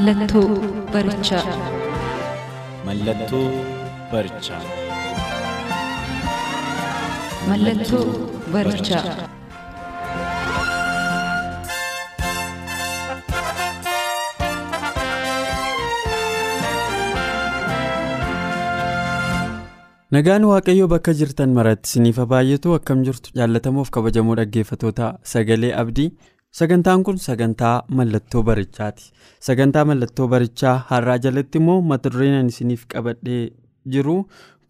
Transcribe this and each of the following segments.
Mallattoo barichaa. Mallattoo barichaa. Mallattoo barichaa. Nagaan Waaqayyoo bakka jirtan maratti isiniif baay'atu akkam jirtu jaallatamoof kabajamoo dhaggeeffatoota sagalee abdii sagantaan kun sagantaa mallattoo barichaati. Sagantaa mallattoo barichaa har'aa jalatti immoo mata dureen isiniif qabadhee jiru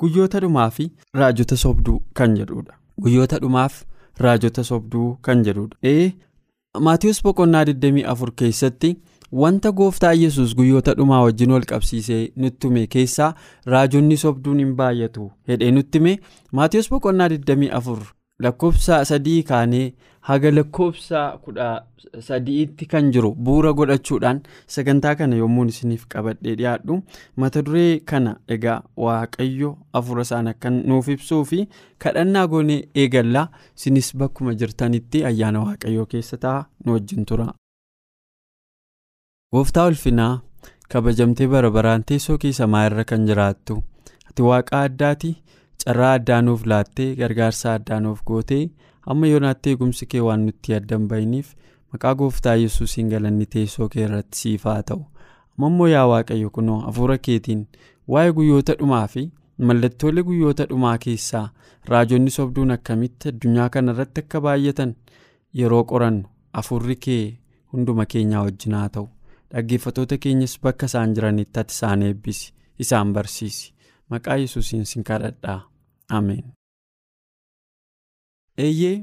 guyyoota dhumaa fi raajota sobduu kan jedhudha. Guyyoota dhumaaf raajota sobduu kan jedhudha. Ee maatiyoos boqonnaa 24 keessatti. wanta gooftaa yesus guyyoota dhumaa wajjin wal qabsiisee nutti hime keessaa raajonni sobduun hin baay'atu. Hedhee nutti hime maatiyoos boqonnaa 24 lakkoofsa sadii kaanee haga lakkoofsa kudha sadiitti kan jiru bu'uura godhachuudhaan sagantaa kana yommuun isiniif qabadhee dhiyaadhu mata duree kana egaa waaqayyo afura isaan akkan nuuf ibsuu fi kadhannaa goonee eegallaa isinis bakkuma jirtanitti ayyaana waaqayyoo keessa ta'a nu wajjin tura. gooftaa ulfinaa kabajamtee bara baraan teessoo kee samaa irra kan jiraattu ati waaqa addaati carraa addaa nuuf laattee gargaarsa addaa nuuf gootee amma yoonaatti eegumsi kee waan nutti addan bahiniif maqaa gooftaa yesuusiin galanni teessoo kee irratti siif haa ta'u. Amma immoo yaa waaqayyo kunoo hafuura keetiin waa'ee guyyoota dhumaa fi mallattoolee guyyoota dhumaa keessaa raajonni sobduun akkamitti addunyaa kana irratti akka baay'atan yeroo qorannu hafuurri kee hunduma keenyaa wajjin haa ta'u. dhaggeeffatoota keenyas bakka isaan jiranitti ati isaan eebbisi isaan barsiisi. Maqaa yesuusiin sin kadhadhaa ameen. eeyyee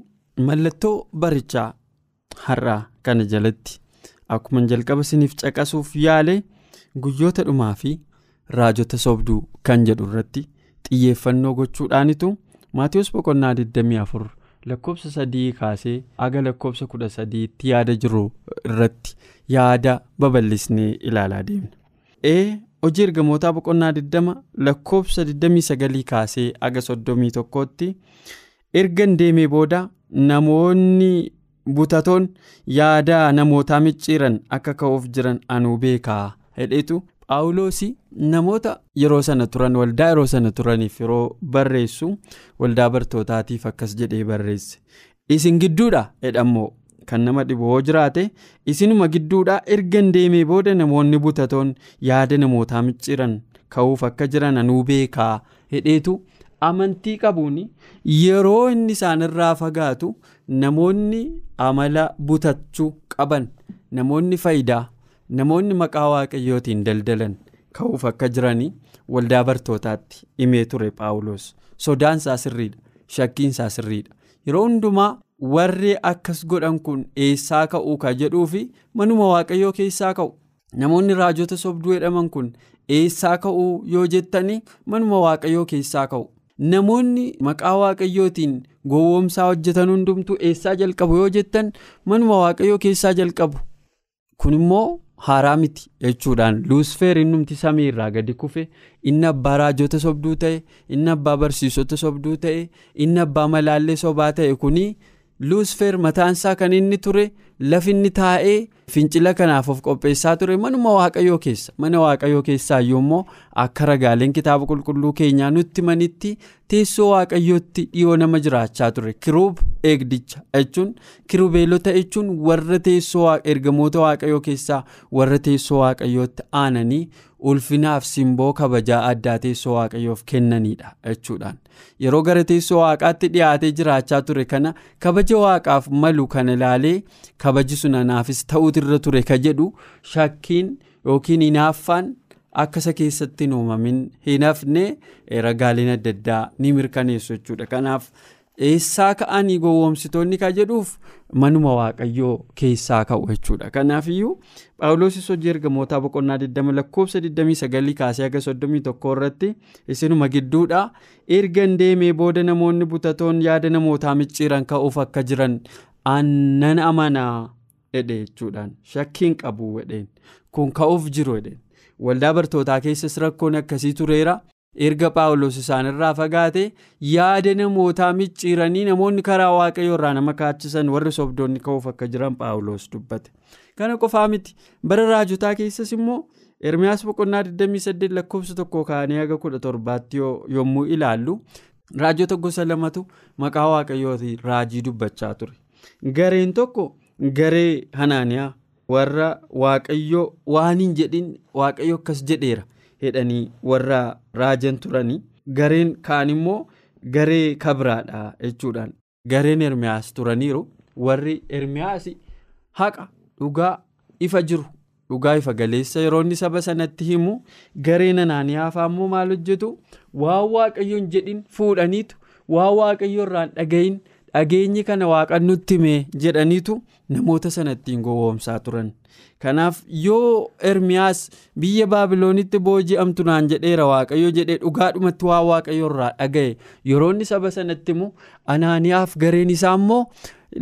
mallattoo barichaa har'aa kana jalatti akkuma jalqaba isiniif caqasuuf yaale guyyoota dhumaa fi raajota sobduu kan jedhu irratti xiyyeeffannoo gochuudhaanitu maatiyoos boqonnaa 24 lakkoofsa sadii kaasee aga lakkoofsa kudha sadiitti yaada jiru irratti yaada babal'isnee ilaalaa deemna. Hojii ergamootaa boqonnaa 20 lakkoofsa 29 kaasee aga 31tti ergan deemee booda namoonni butatoon yaada namootaa micciiran akka ka'uuf jiran anuu beekaa. Hedheetu paawuloosii namoota yeroo sana turan waldaa yeroo sana turaniif yeroo barreessu waldaa bartootaatiif akkas jedhee barreesse. Isin gidduudha? Jedhammoo kan nama dhibu hoo jiraate isinuma gidduudha ergan deemee booda namoonni butatoon yaada namootaa micciiran ka'uuf akka jiran anuu beekaa hedheetu amantii qabuun yeroo inni isaanirraa fagaatu namoonni amala butachuu qaban namoonni faayidaa. namoonni maqaa waaqayyootiin daldalan ka'uuf akka jiranii waldaa bartootaatti himee ture paawulos sodaansaa sirriidha shakkiinsaa sirriidha yeroo hundumaa warri akkas godhan kun eessaa ka'uu ka jedhuu fi manuma waaqayyoo keessaa ka'u namoonni raajota sobduu jedhaman kun eessaa ka'uu yoo jettanii manuma waaqayyoo keessaa ka'u namoonni maqaa waaqayyootiin gowwoomsaa hojjetan hundumtuu eessaa jalqabu yoo jettan manuma waaqayyoo keessaa jalqabu kun immoo. haaraa miti jechuudhaan luusfeer innumti samii irraa gadi kufe inni abbaa raajota sobduu ta'e inni abbaa barsiisota sobduu ta'e inni abbaa malaallee sobaa ta'e kuni luusfeer mataansaa kan inni ture lafinni taa'ee fincila kanaaf of qopheessaa ture. Manuma waaqayyoo keessa mana waaqayyoo keessaa immoo akka ragaaleen kitaaba qulqulluu keenyaa nutti manitti teessoo waaqayyootti dhiyoo nama jiraachaa ture. Kiruub eegdicha jechuun kirubeelota jechuun warra teessoo ergamoota waaqayyoo keessaa warra teessoo waaqayyootti aananii ulfinaaf simboo kabajaa addaa teessoo waaqayyoof kennanidha jechuudhaan. Yeroo gara teessoo waaqaatti dhiyaatee jiraachaa ture kana kabaja waaqaaf malu kana ilaalee kabaji sun anaafis ta'uutirra ture ka jedhu shakkiin yookiin hinaaffaan akka isa keessatti hin uumamin. Hin hafne ragaaleen adda addaa ni mirkaneessu jechuudha. Kanaaf eessaa ka'anii gowwoomsitoonni ka jedhuuf manuma waaqayyoo keessaa ka'u jechuudha. Kanaafiyyuu paawuloosis hojii ergamootaa boqonnaa 20 lakkoofsa 29 kaasee haga 31 irratti isinuma gidduudha. Erga deemee booda namoonni butatoon yaada namootaa micciiran ka'uuf akka jiran aannan amanaa jedhe jechuudhaan shakkiin qabu kun ka'uuf jiru waldaa bartootaa keessas rakkoon akkasii tureera. Erga paawulos isaanirraa fagaate yaada namootaa micciiranii namoonni karaa waaqayyoo irraa nama kaachisan warri sobdoonni ka'uuf akka jiran paawulos dubbate. Kana qofaa miti. Bara raajotaa keessas immoo ermiyaas boqonnaa 28 lakkoofsa tokko kaanii haga 17tti yommuu ilaallu raajota gosa lamatu maqaa waaqayyooti raajii dubbachaa ture. Gareen tokko garee hanaaniyaa warra waaqayyoo waan hin jedhin waaqayyo akkas jedheera. Jedhanii warra raajan turanii gareen kaan immoo garee kabraadha jechuudhaan. Gareen ermiyaas turaniiru warri ermiyaas haqa dhugaa ifa jiru dhugaa ifa galeessa yeroo inni saba sanatti himu gareen hanaaniyaa immoo maal hojjetu? Waan waaqayyoon jedhin fuudhaniitu waan waaqayyo irraan dhagayin dhageenyi kana waaqan nutti hime jedhaniitu namoota sanattiin gowwoomsaa turan. kanaaf yoo ermiyaas biyya baabiloonitti booji'amtu naan jedheera waaqayyo jedhee dhugaadhumatti waan waaqayyo irraa dhaga'e yeroo inni saba sanatti himu anaaniyaaf gareen isaa immoo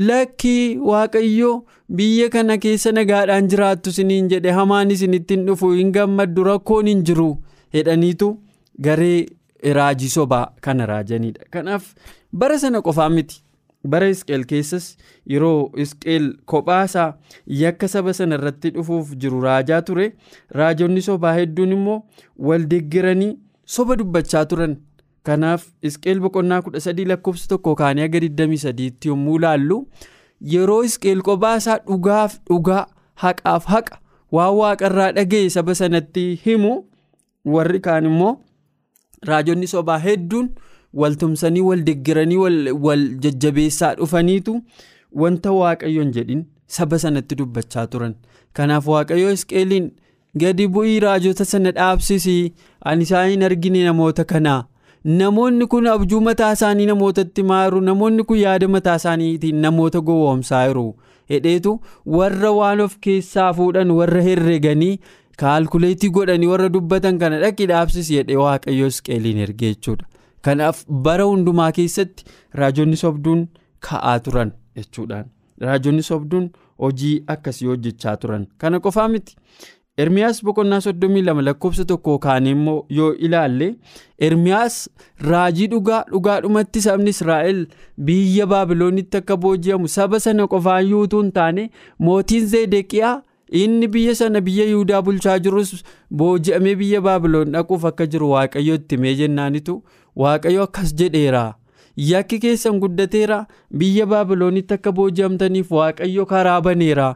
lakkii waaqayyo biyya kana keessa nagaadhaan jiraattu isiniin jedhe hamaan isinitti hin dhufu hin gammaddu rakkoon hin jiru jedhaniitu garee raajii sobaa kana raajanidha kanaaf bara sana qofaa miti. Bara isqeel keessas yeroo isqeel kophaasaa yakka saba sana irratti dhufuuf jiru raajaa ture raajonni sobaa hedduun immoo wal deeggaranii soba dubbachaa turan kanaaf isqeel boqonnaa 13 lakkoofsa tokko kaanii aga 23tti yommuu ilaallu yeroo isqeel kophaasaa dhugaaf dhugaa haqaaf haqa waan waaqarraa dhaga'e saba sanatti himu warri kaan immoo raajonni sobaa hedduun. Waltumsanii wal deeggaranii wal jajjabeessaa dhufaniitu wanta waaqayyoon jedhin saba sanatti dubbachaa turan. Kanaaf waaqayyo isqeeliin gadi bu'ii raajota sana dhaabsisii ani isaan hin argine namoota kanaa. Namoonni kun abjuu mataa isaanii namootatti maaru namoonni kun yaada mataa isaaniitiin namoota gowwoomsaa jiru. Hedheetu warra waan of keessaa fuudhan warra herreganii kaalkuleetii godhanii warra dubbatan kana dhaqi dhaabsisi jedhee waaqayyo isqeeliin ergee jechuudha. Kanaaf bara hundumaa keessatti raajonni sobduun ka'aa turan jechuudhaan. Raajonni sobduun hojii akkasii hojjechaa turan. Kana qofaa miti. Ermiyaas boqonnaa 32 lakkoofsa tokko kaanii immoo yoo ilaalle ermiyaas raajii dhugaa dhugaadhumatti sabni israa'el biyya baabiloonitti akka booji'amu saba sana qofaan yuutuu hin taane mootiin zeedeqiyaa inni biyya sana biyya yihudaa bulchaa jirus booji'amee biyya baabiloon dhaquuf akka jiru waaqayyo itti himee jennaanitu waaqayyo akkas jedheera. Yakki keessan guddateera biyya baabiloonitti akka booji'amtaniif waaqayyo karaa baneera.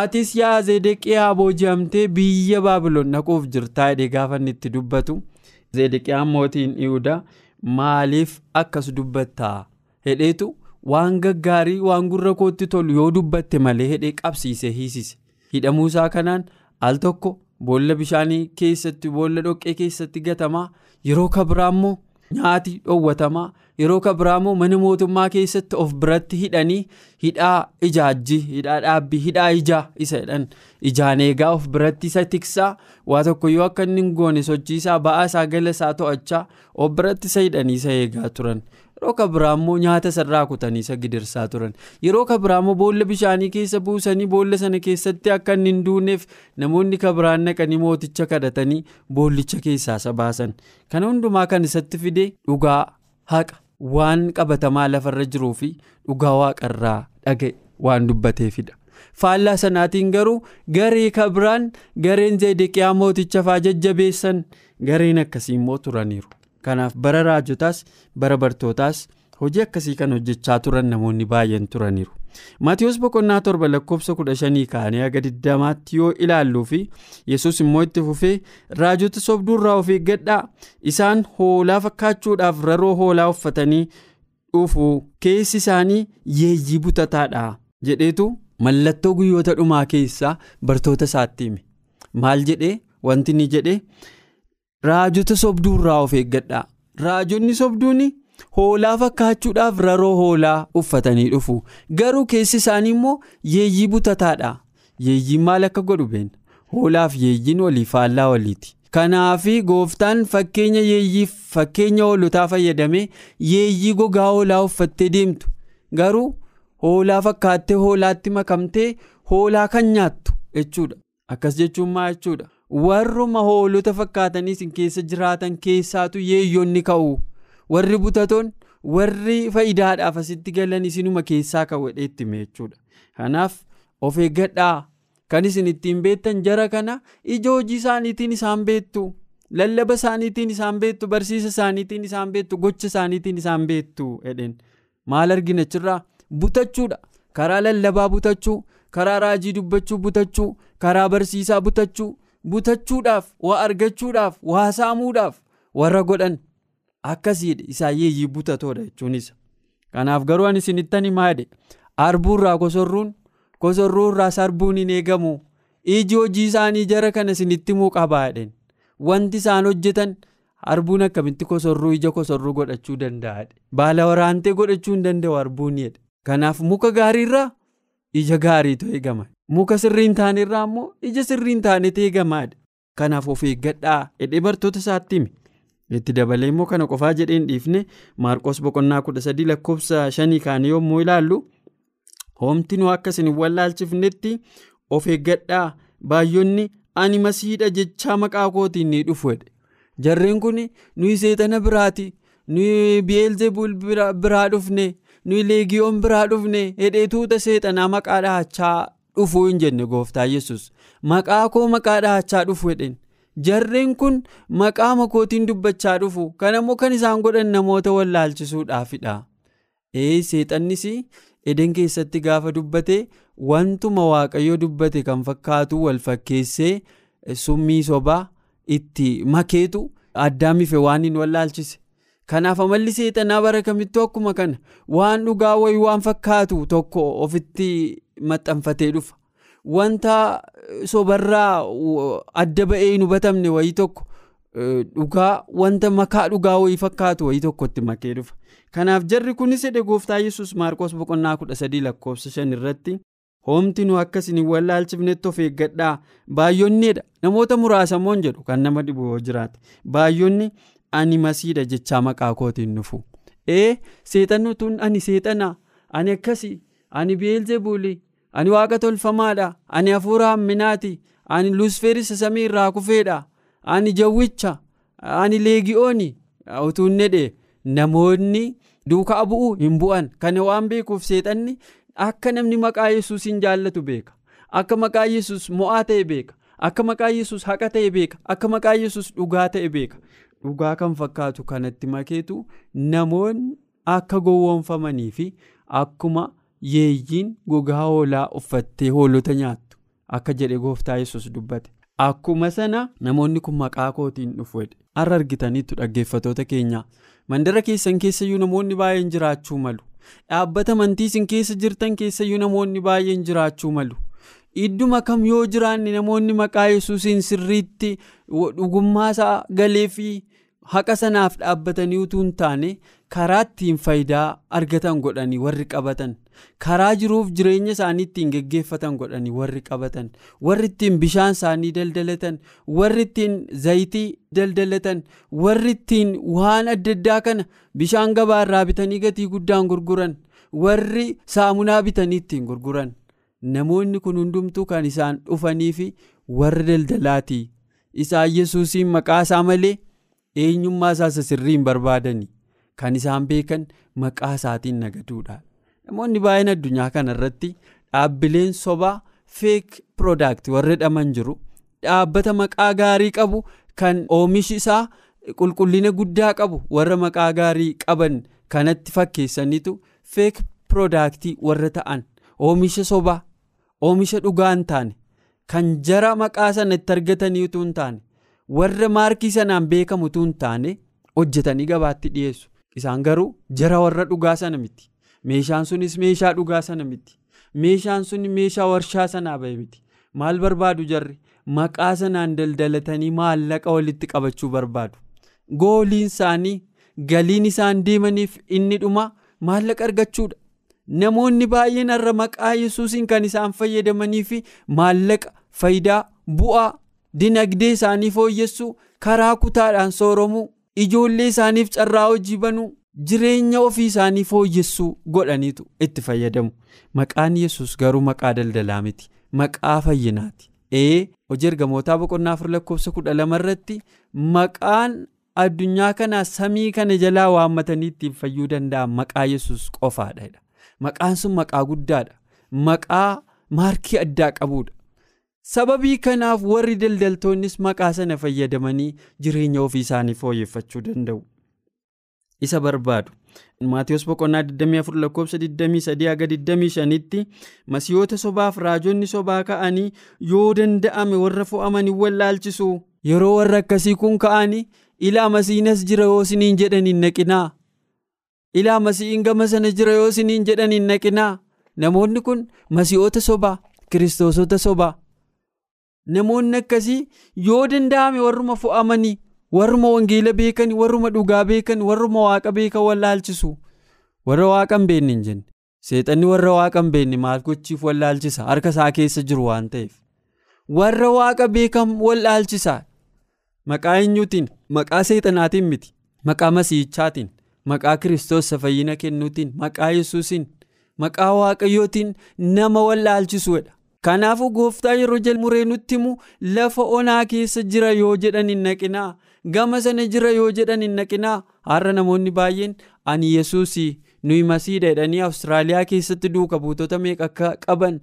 Atis yaa zedeqiyaa booji'amtee biyya baabiloon dhaquuf jirtaa jedhee gaafa itti dubbatu zedeqiyaan mootiin yihudaa maaliif akkas dubbattaa hedheetu waan gaggaarii waan gurra kootti tolu yoo dubbatte malee hedhee qabsiise hiisise. hidhamuusaa kanaan al tokko boolla bishaanii keessatti boolla dhoqqee keessatti gatamaa yeroo kabiraa immoo nyaati dhoowwatamaa yeroo kabiraa immoo mana mootummaa keessatti of biratti hidhanii hidhaa ijaajji hidhaa dhaabbii hidhaa ijaa isa jedhan ijaan eegaa of biratti isa tiksaa waa tokko yoo akka inni hin goone sochiisaa ba'aa isaa gala isaa to'achaa of biratti isa hidhanii isa eegaa turan. Yeroo kabiraa immoo nyaata sarraa kutanii isa gidirsaa turan yeroo kabiraa immoo boolla bishaanii keessa buusanii boolla sana keessatti akka inni hin duuneef namoonni kabiraan naqanii mooticha kadhatanii boollicha keessaa isa baasan kana hundumaa kan isatti fide dhugaa haqa waan qabatamaa lafarra jiruu fi dhugaa waaqarraa dhaga'e waan dubbateefidha. faallaa sanaatiin garuu garee kabiraan gareen zedeqiyaa mooticha faa jajjabeessan gareen akkasii immoo turaniiru. Kanaaf bara raajotaas bara bartootaas hojii akkasii kan hojjechaa turan namoonni baay'een turaniiru maatiyoos boqonnaa torba lakkoofsa kudha shanii kaanii haga digdamaatti yoo ilaalluu fi yesus immoo itti fufee raajota sobduurraa of eeggadhaa isaan hoolaa fakkaachuudhaaf raroo hoolaa uffatanii dhufu keessi isaanii yeeyyii butataadha jedheetu mallattoo guyyoota dhumaa keessaa bartoota isaatti hime maal jedhee wanti ni jedhee. Raajota sobduurraa of eeggadhaa raajonni sobduun hoolaa fakkaachuudhaaf raroo hoolaa uffatanii dhufu. Garuu keessi isaanii immoo yeeyyii butataadha. Yeeyyiin maal akka godhu beena hoolaaf yeeyyiin walii faallaa waliiti. Kanaafi gooftaan fakkeenya yeeyyiif fakkeenya hoolotaa fayyadamee yeeyyii gogaa hoolaa uffattee deemtu. Garuu hoolaa fakkaattee hoolaatti makamtee hoolaa kan nyaattu jechuudha. Akkas jechuun maa jechuudha warruma hoolota fakkaatanii isin keessa jiraatan keessaatu yeeyyoonni ka'u. Warri butatoon warri faayidaadhaaf asitti galan isinuma keessaa ka'uudhee itti jechuudha kanaaf of eeggadhaa. Kan isin ittiin beektan jara kana ija hojii isaaniitiin isaan beektu lallaba isaaniitiin isaan beektu barsiisa isaaniitiin isaan beektu gocha isaaniitiin isaan beektu jedheen. Maal argina achirraa? Butachuudha. Karaa lallabaa butachuu karaa raajii dubbachuu butachuu karaa barsiisaa butachuu butachuudhaaf waa argachuudhaaf waa saamuudhaaf warra godhan akkasiidha isaan yeeyyii butatoodha jechuunis kanaaf garuu ani isinittan himaa jedhe arbuurraa kosorruun kosorruurraa sarbuun hin eegamu. Iji hojii isaanii jara kana isinitti himuu qabaa jedheen wanti isaan hojjetan arbuun akkamitti kosorruu ija kosorruu godhachuu danda'a baala waraantee godhachuu hin danda'u arbuun jedhe. Kanaaf muka gaariirraa ija gaariitu eegama muka sirrii hin taanerraa immoo ija sirrii hin taanetu eegamaadha kanaaf of eeggadhaa jedhee bartoota isaatti hime itti dabalee immoo kana qofaa jedhee hin dhiifne maarqos boqonnaa kudha sadii lakkoofsa shanii kaanii yommuu ilaallu hoomtinuu akka isin wallaalchifnetti of eeggadhaa. Baay'oonni ani masiidha jechaa maqaa kootiin ni dhufu jarreen kun nuyi seexana biraati nuyi bi'eelzebuul biraa dhufne nuyi leegiyoon biraa dhufne hedhee tuuta seexanaa maqaa dhahachaa dhufuu hin jenne gooftaa yesus maqaa koo maqaa dhahachaa dhufu jedheen. Jarreen kun maqaa makootiin dubbachaa dhufu kan ammoo kan isaan godhan namoota wallaalchisuudhaafidha ee seexannis eden keessatti gaafa dubbate wantuma waaqayyo dubbate kan fakkaatu wal fakkeessee summii sobaa itti makeetu addaamife waan hin wallaalchise kanaaf amalli seexanaa bara kamittuu akkuma kana waan dhugaa wayii waan fakkaatu tokko ofitti maxxanfatee dhufa. Wanta sobarraa adda ba'ee hin hubatamne wayii tokko dhugaa wanta makaa dhugaa wayii fakkaatu wayii tokkotti makee dhufa. Kanaaf jarri kunis jedhe gooftaa yesus maarqos boqonnaa kudha sadii lakkoofsa shan irratti hoomtinuu akkasin hin wallaalchifnetti of eeggadhaa? Baay'onneedha namoota muraasamoon jedhu kan nama dhibu yoo jiraate. Baay'onni ani masiidha jechaa maqaa kootiin dhufu. Ee seexannutuun ani seexana ani akkasi ani beelzebuuli ani waaqa tolfamaadha ani hafuura hamminaati ani lusferisa samii irraa kufeedha ani jawwicha ani leegi'ooni utuun jedhe namoonni duukaa bu'uu hin bu'an. Kana waan beekuuf seexanni akka namni maqaa yesus hin jaallatu beeka akka maqaa yesus mo'aa ta'e beeka akka maqaa yesus haqa ta'e beeka akka maqaa yesus dhugaa ta'e beeka. Dhugaa kan fakkaatu kanatti makeetu namoonni akka gowwoomfamanii fi akkuma yeeyyiin gogaa hoolaa uffattee hoolota nyaattu akka jedhe gooftaa yesus dubbate. Akkuma sana namoonni kun maqaa kootiin dhufu har'a argitaniittu dhaggeeffatoota keenya. Mandara keessan keessayyuu namoonni baay'een jiraachuu malu. Dhaabbata amantii isin keessa jirtan keessayyuu namoonni baay'een jiraachuu malu. Idduma kam yoo jiraanne namoonni maqaa yesuusiin sirriitti dhugummaasaa galee fi haqa sanaaf dhaabbatanii utuu hin taane karaa ittiin faayidaa argatan godhanii warri qabatan karaa jiruuf jireenya isaanii ittiin geggeeffatan godhanii warri qabatan warri ittiin bishaan isaanii daldalatan warri ittiin zayitii daldalatan warri ittiin waan adda addaa kana bishaan gabaa irraa bitanii gatii guddaan gurguran warri saamunaa bitanii ittiin gurguran. Namoonni kun hundumtuu kan isaan dhufanii fi warra daldalaati isaan yesuusiin maqaa isaa malee eenyummaa isaa sirrii hin barbaadanii kan isaan beekan maqaa isaatiin nagaduudha namoonni baay'een addunyaa kana irratti dhaabbileen sobaa feek piroodaakti warra jedhaman jiru. Dhaabbata maqaa gaarii qabu kan oomishi isaa qulqullina guddaa qabu warra maqaa gaarii qaban kanatti fakkeessaniitu feek piroodaaktii warra ta'an. Oomisha sobaa oomisha dhugaa hin taane kan jara maqaa sana itti argatanii utuu hin taane warra maarkii sanaan beekamu utuu hin taane hojjetanii gabaatti dhiyeessu. Isaan garuu jara warra dhugaa sana miti meeshaan sunis meeshaa dhugaa sana miti. Meeshaan sun meeshaa warshaa sanaa bahe miti. Maal barbaadu jarri? Maqaa sanaan daldalatanii maallaqa walitti qabachuu barbaadu. Gooliin isaanii galiin isaan deemaniif inni dhuma maallaqa argachuudha. Namoonni baay'een har'a maqaa yesuusiin kan isaan fayyadamanii fi maallaqa faayidaa bu'aa dinagdee isaanii fooyyessuu karaa kutaadhaan sooromuu ijoollee isaaniif carraa hojii banuu jireenya ofii isaanii fooyyessuu godhaniitu itti fayyadamu. Maqaan yesus garuu maqaa daldalaa miti. Maqaa fayyinaati. Ee hojii ergamootaa boqonnaa afur lakkoofsa kudha lama irratti maqaan addunyaa kanaa samii kana jalaa waammatanii ittiin fayyuu danda'an maqaa yesus qofaadha. Maqaan sun maqaa guddaadha. Maqaa maarkii addaa qabudha. Sababii kanaaf warri daldaltoonnis maqaa sana fayyadamanii jireenya ofii isaanii fooyyeffachuu danda'u. Isa barbaadu. Maatiyus boqonnaa 24 lakkoofsa 23 haga 25tti masiyoota sobaaf raajonni sobaa ka'anii yoo danda'ame warra fo'aman hin wallaalchisu. Yeroo warra akkasii kun ka'anii ilaa masiinas jira yoo isiniin jedhan hin naqinaa. Ilaa masiiin gama sana jira yoo isiniin jedhan hin naqinaa. Namoonni kun masii'oota sobaa, kiristoosota sobaa. Namoonni akkasii yoo danda'ame warruma fo'amanii warruma wangeela beekan warruma dhugaa beekan warruma waaqa beekan wallaalchisu warra waaqa hin beekne hin jenne. Seexanni warra waaqa hin beekne maal gochiif wallaalchisa harka isaa keessa jiru waan ta'eef. Warra waaqa beekan wallaalchisa maqaa eenyuutiin? Maqaa seexanaatiin miti. Maqaa masiichaatiin? Maqaa kiristoos fayyina kennuutiin? Maqaa yesuusiin maqaa waaqayyootiin nama wallaalchisuudha. Kanaafuu gooftaa yeroo jalmuree nutti himu lafa onaa keessa jira yoo jedhan hin naqinaa gama sana jira yoo jedhan hin naqinaa har'a namoonni baay'een ani yesuusii nuyi masiidha jedhanii awustiraaliyaa keessatti duuka buutota meeqa akka qaban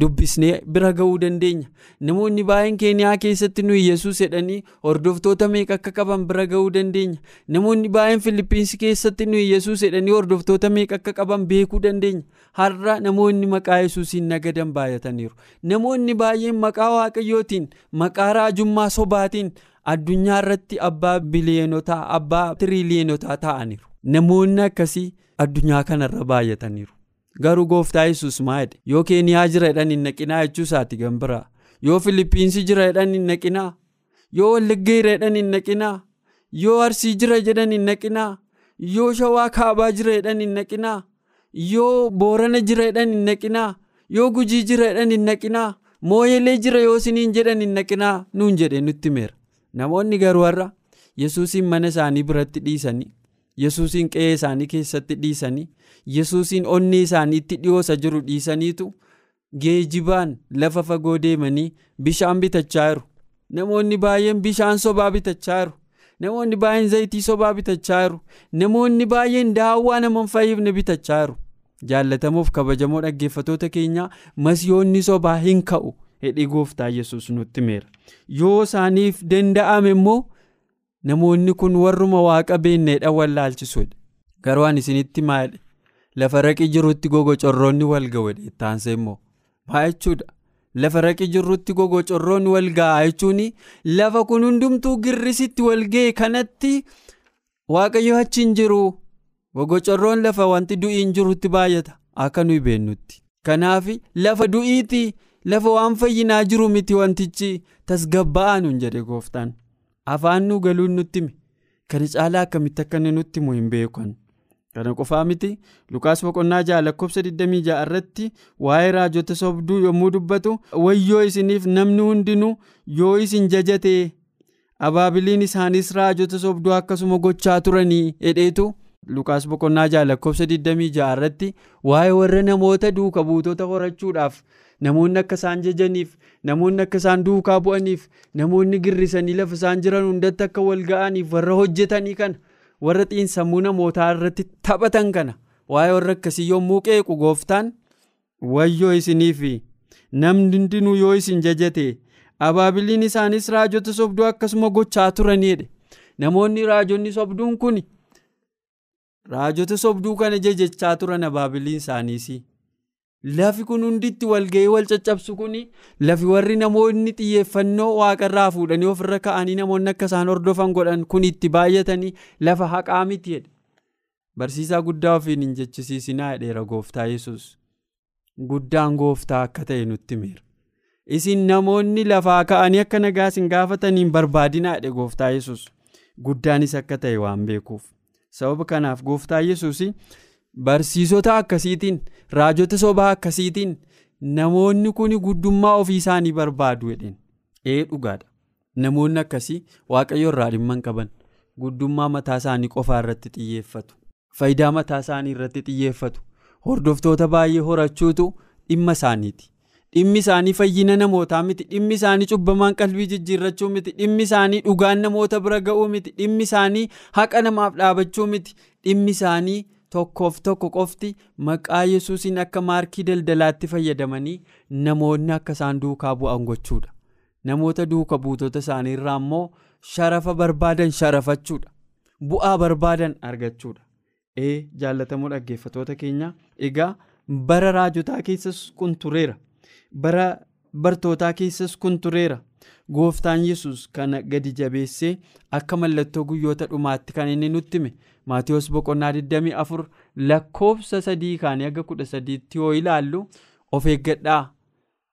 dubbisnee bira ga'uu dandeenya? Namoonni baay'een keeniyaa keessatti nuyi yesuus jedhanii hordoftoota meeqa akka qaban bira ga'uu dandeenya? Namoonni baay'een filipiinsi keessatti nuyi yesuus jedhanii hordoftoota meeqa akka qaban beekuu dandeenya? Har'a namoonni maqaa yesuusiin nagadan baay'ataniiru. Namoonni baay'een maqaa waaqayyootiin maqaa raajummaa sobaatiin addunyaa irratti abbaa biliyonotaa abbaa tiriiliyonotaa ta'aniiru. Namoonni akkasii addunyaa kanarra baay'ataniiru. garuu gooftaa yesus maayidha yoo keeniyaa jira jedhan hin naqinaa jechuu isaati gambiraa yoo filipiinsi jira jedhan hin naqinaa. Yoo wallagga jira jedhan hin naqinaa. Yoo arsii jira jedhan hin naqinaa. Yoo shawaa kaabaa jira jedhan hin naqinaa. Yoo boorana jira jedhan hin naqinaa. Yoo gujii jira jedhan hin naqinaa. Mooyelee jira yoo isiniin jedhan hin naqinaa. Nuun jedhe nutti meera namoonni garuu har'a yesuusiin mana isaanii biratti dhiisanii yesuusiin qe'ee isaanii keessatti dhiisanii yesuusiin onnee isaaniitti dhiyoosa jiru dhiisaniitu geejibaan lafa fagoo deemanii bishaan bitachaa jiru. Namoonni baay'een bishaan sobaa bitachaa jiru. Namoonni baay'een zayitii sobaa bitachaa jiru. Namoonni baay'een daawwaa nama hin fayyifne bitachaa jiru. Jaallatamuuf kabajamoo dhaggeeffatoota keenyaa masiyoonni sobaa hin ka'u hedhii gooftaa yesus nutti meera yoo isaaniif danda'ame immoo namoonni kun warruma waaqa beekneedha wallaalchisuudha. Garuu ani isinitti maadhe lafa raqi jirutti gogocorroonni wal ga'uudha taansa immoo. Maa jechuudha. Lafa raqi jirutti gogocorroonni wal ga'a jechuun lafa kun hundumtuu girrisitti wal ga'e kanatti waaqayyo achi hin jiru gogocorroon lafa wanti du'iin jirutti baay'ata. Akka nuyi beennutti. Kanaaf lafa du'iiti lafa waan fayyinaa jiru miti wantichi tasgabba'aa nuun jedhe gooftaan. afaan nu galuun nutti hime kana caalaa akkamitti akka inni nutti himu hin beekan? Kana qofaa miti. Lukaas boqonnaa ja'a lakkoofsa 26 irratti waa'ee raajota sobduu yommuu dubbatu wayyoo isiniif namni hundinuu yoo isin jajate abaabiliin isaanis raajota sobduu akkasuma gochaa turanii hedheetu lukaas boqonnaa ja'a lakkoofsa 26 irratti waa'ee warra namoota duuka buutota horachuudhaaf namoonni akka isaan jajaniif namoonni akka isaan duukaa bu'aniif namoonni girrisanii lafa isaan jiran hundatti akka wal ga'aniif warra hojjetanii kana warra xiinsammuu namootaa irratti taphatan kana waa'ee warra akkasii yommuu qeequ gooftaan wayyoo isiniif namni hundinuu yoo isin jajate abaabiliin isaanis raajota sobduu akkasuma gochaa turaniidha. Namoonni raajonni sobduun kun raajota sobduu kana jajachaa turan abaabiliin isaaniis. Lafi kun hunditti walga'ii wal caccabsu kun lafi warri namoonni xiyyeeffannoo waaqarraa fuudhanii ofirra ka'anii namoonni akka isaan hordofan godhan kun itti baay'atanii lafa haqaa miti jedhe. Barsiisaa guddaa ofiin hin jechisiisinaa jedheera gooftaa yesus Guddaan gooftaa akka ta'e nutti himeera. Isin namoonni lafaa ka'anii akka nagaa isin gaafataniin barbaadinaa jedhe gooftaa yesus Guddaanis akka ta'e waan beekuuf. Sababa kanaaf gooftaa yesuus barsiisota akkasiitiin raajota sobaa akkasiitiin namoonni kun guddummaa ofii isaanii barbaadu jedheen ee dhugaadha namoonni akkasii waaqayyo irraa dhimma hin qaban guddummaa mataa isaanii qofaa irratti xiyyeeffatu faayidaa mataa isaanii irratti xiyyeeffatu hordoftoota baay'ee horachuutu dhimma isaaniiti. Dhimmi isaanii fayyina namootaa miti dhimmi isaanii cubbamaan qalbii jijjiirrachuu miti dhimmi isaanii dhugaan namoota bira ga'uu miti dhimmi isaanii haqa namaaf dhaabachuu miti dhimmi isaanii tokkoof tokko qofti maqaa yesuusiin akka maarkii daldalaatti fayyadamanii namoonni akka isaan duukaa bu'an gochuudha. Namoota duuka buutota isaanii irraa immoo sharafa barbaadan sharafachuudha. Bu'aa barbaadan argachuudha. Ee jaallatamoo dhaggeeffatoota keenya egaa bara raajotaa keessas kun tureera. Bara bartootaa keessas kun tureera. Gooftaan yesus kana gadi jabeessee akka mallattoo guyyoota dhumaatti kan inni nutti hime. Maatiyoos boqonnaa 24 lakkoofsa sadii kaanii aga 13tti yoo ilaallu of eeggadhaa.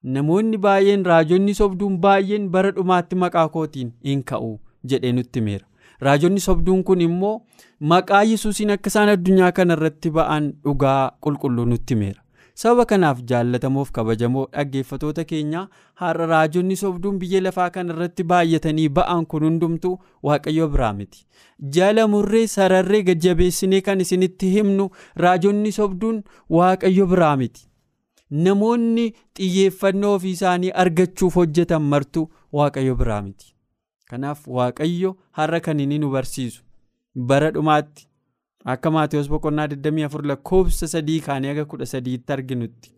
Namoonni baay'een raajonni sobduun baay'een bara dhumaatti maqaa kootiin hin ka'u jedhee nutti himeera. Raajonni sobduun kun immoo maqaa yesuusiin akka isaan addunyaa kana irratti ba'an dhugaa qulqulluu nutti himeera. Sababa kanaaf jaallatamoof kabajamoo dhaggeeffatoota keenya har'a raajonni sobduun biyya lafaa kana irratti baay'atanii ba'an kun hundumtuu waaqayyo biraa miti jala murree sararree gajjabeessinee kan isinitti himnu raajonni sobduun waaqayyo biraa miti namoonni xiyyeeffannoo ofii isaanii argachuuf hojjetan martu waaqayyo biraa miti kanaaf waaqayyo har'a kan inni nu barsiisu bara dhumaatti. Akka maatiyoos boqonnaa 24 lakkoofsa sadii kaanii aga 13tti arginutti.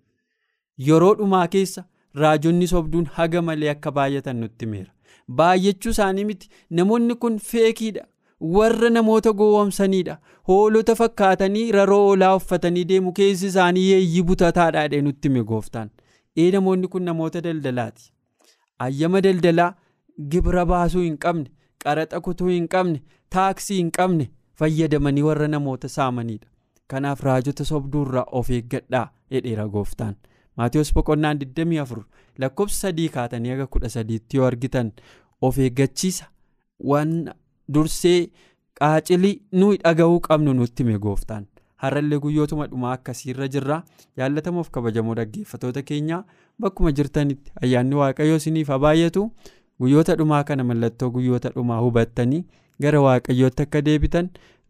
Yeroo dhumaa keessa raajonni sobduun haga malee akka baay'atan nutti himeera. Baay'achuu isaanii miti. Namoonni kun feekiidha. Warra namoota gowwomsaniidha hoolota fakkaatanii raroo oolaa uffatanii deemu keessi isaanii yeeyyii butataadha jedhee nutti hime gooftaan. Ee namoonni kun namoota daldalaati. Ayyama daldalaa gibira baasuu hin qabne qaraxa kutuu hin qabne taaksii hin qabne. Fayyadamanii warra namoota saamanidha kanaaf raajota sobduurraa of eeggadhaa jedheera gooftaan maatiyoos boqonnaan 24 lakkoofsa sadii kaatanii aga 13tti yoo argitan of eeggachiisa. Waan dursee qaacilii nuyi dhaga'uu qabnu nutti hime gooftaan. Har'allee guyyootuma dhumaa akkasiirra jirra. Jaallatamuuf kabajamoo dhaggeeffatoota keenyaa bakkuma jirtanitti. Ayyaanni waaqayyoo isiniif haa baay'atu guyyoota dhumaa kana mallattoo guyyoota dhumaa hubattanii. Gara waaqayyootti akka deebitan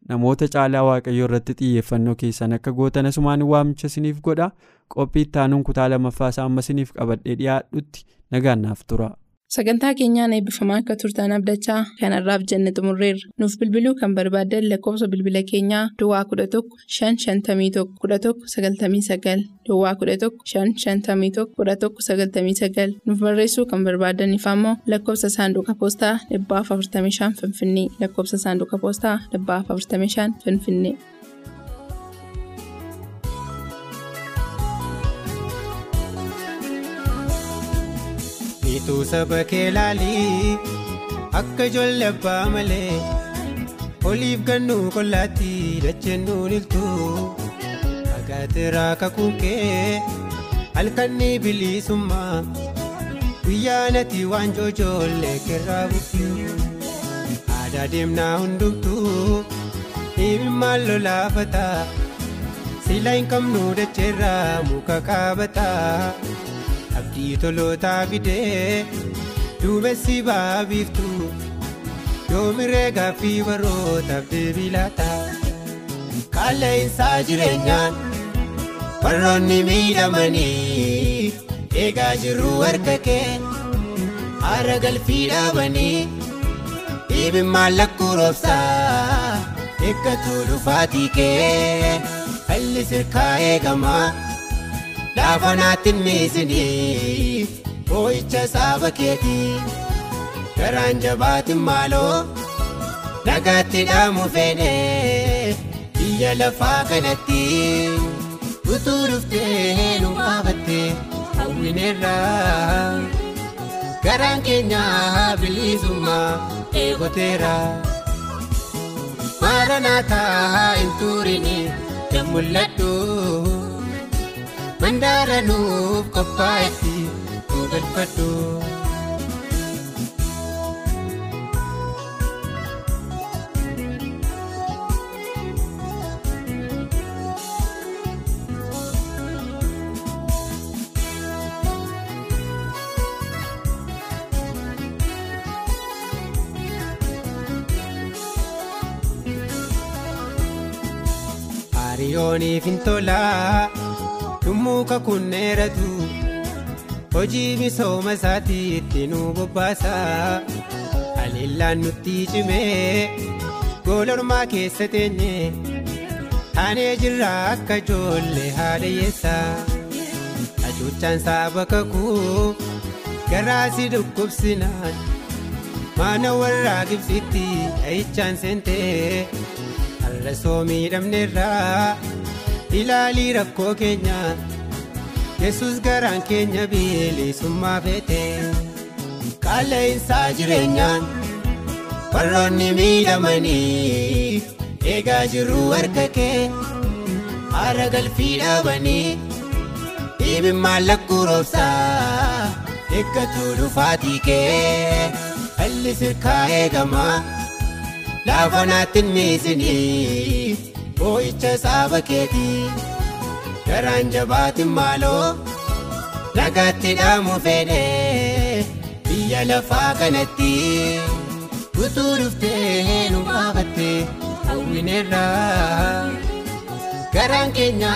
namoota caalaa waaqayyoo irratti xiyyeeffannoo keessan akka gootan asumaan waamicha isiniif godha qophii ittaanuun kutaa lammaffaa isaa amma isiniif qabadhee dhiyaadhutti nagaannaaf tura. Sagantaa keenyaan eebbifamaa akka turtan abdachaa kanarraaf jenne xumurreerra. Nuuf bilbiluu kan barbaaddan lakkoofsa bilbila keenyaa duwwaa 11 551 11 99 duwwaa 11 551 11 99 nuuf barreessuu kan barbaadaniif ammoo lakkoofsa saanduqa poostaa 45 finfinnee. Lakkoofsa saanduqa poostaa 45 finfinnee. Miituu saba kee laalii akka ijoollee abbaa malee oliif gannuu qollaatti dacheennuun iltuu agaateeraa kakuun kee halkanii bilisummaa guyyaa nati waan joojoollee kerraa bukkee aadaa deemnaa hundumtuu dhimmaan lolaafataa silaa hin qabnu dacheerraa muka qaabataa. Abdii tolootaa fidee duumessi baabiiftu yoomiree gaaffii barootaaf deebii laata qaala'insaa jireenyaan warroonni miidhamanii eegaa jirru harka kee haara galfii dhaabanii dhiibimmaan lakkuu roobsaa eeggatu dhufaatii kee falli sirkaa eegamaa. Laafa naatti miisinii boo'icha saaba keetii. Garaan jabaatiin maaloo nagaatti dhaamu feenee biyya lafaa kanatti. Utuu dhuftee nu baafattee hawwineerraa garaan keenya bilisummaa eegoteera. Maara naataa hin turini kan mul'adhu. mandaranuuf qophaa'etti nu galfadhu. Hariyooniif hin tolaa. Dhummuu kakunneeratu hojii misooma isaatii itti nu bobbaasa. Haleellaan nutti cimee goolormaa keessa teenye taanee jirra akka ijoollee haadha hacuuccaan saaba kakuu garaasi dhukkubsinaan. Maana warraa gibsitti dhahichaan seentee. Har'a soo miidhamneerraa ilaalii rakkoo keenya yesus garaan keenya bilisummaa feete qaala'insaa jireenyaan warroonni miidhamanii eegaa jirru harka kee haara galfii dhaabanii dhiibimmaan lakkuu roobsaa eeggatu dhufaatii kee halli sirkaa eegamaa laafa naatti miisinii boo'icha saaba keetii garaan jabaatin maaloo nagaatti dhaamu fedhee biyya lafaa kanatti utuu dhuftee nu baafattee hawwineerraa garaan keenya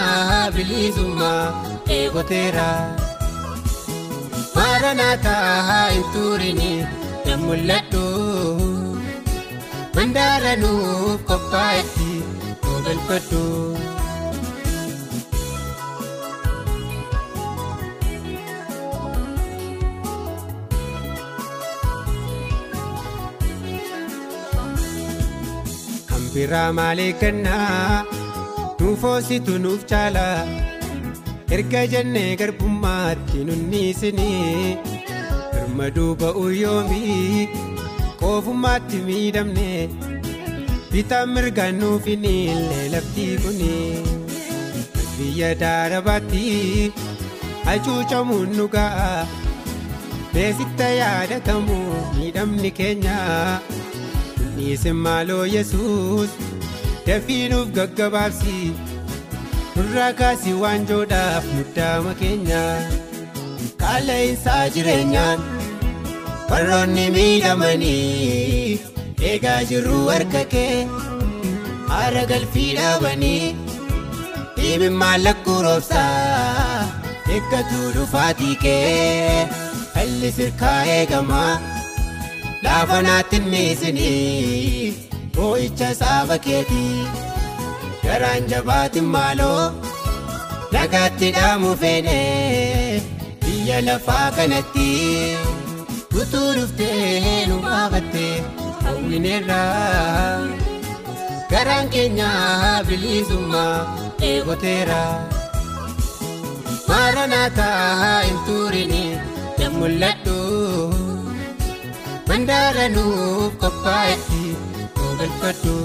bilisummaa eegoteera maaranaataa hin turini hin mul'adhu. Mandaara nuuf qophaa'etti galfadhu. biraa maalee kennaa nuuf hoositu nuuf caala erga jennee garbummaatti nunniisinii birmaduu ba'uu yoomii qoofummaatti miidhamne nuuf hin illee laftii kuni biyya daarabaatti hacuucamuun nu ga'a beesitta yaadatamu miidhamni keenya. dhiisin maaloo yesus dafiinuuf gaggabaabsi nurraa kaasii waanjoodhaaf muddaama keenya qaala'insaa jireenyaan warroonni miidhamanii eegaa jirru harka kee haara galfii dhaabanii dhiibimmaan lakkuu roobsaa eeggatu dhufaatii kee halli sirkaa eegamaa. laafa naatti miisinii boo'icha saaba keetii garaan jabaatin maaloo nagaatti dhaamu fedhee biyya lafaa kanatti utuu dhuftee nu baafattee hawwineerraa garaan keenya bilisummaa eegoteera maaranaataa hin turini hin mul'adhu. mandaara nuuf qophaa'etti nu galfadhu.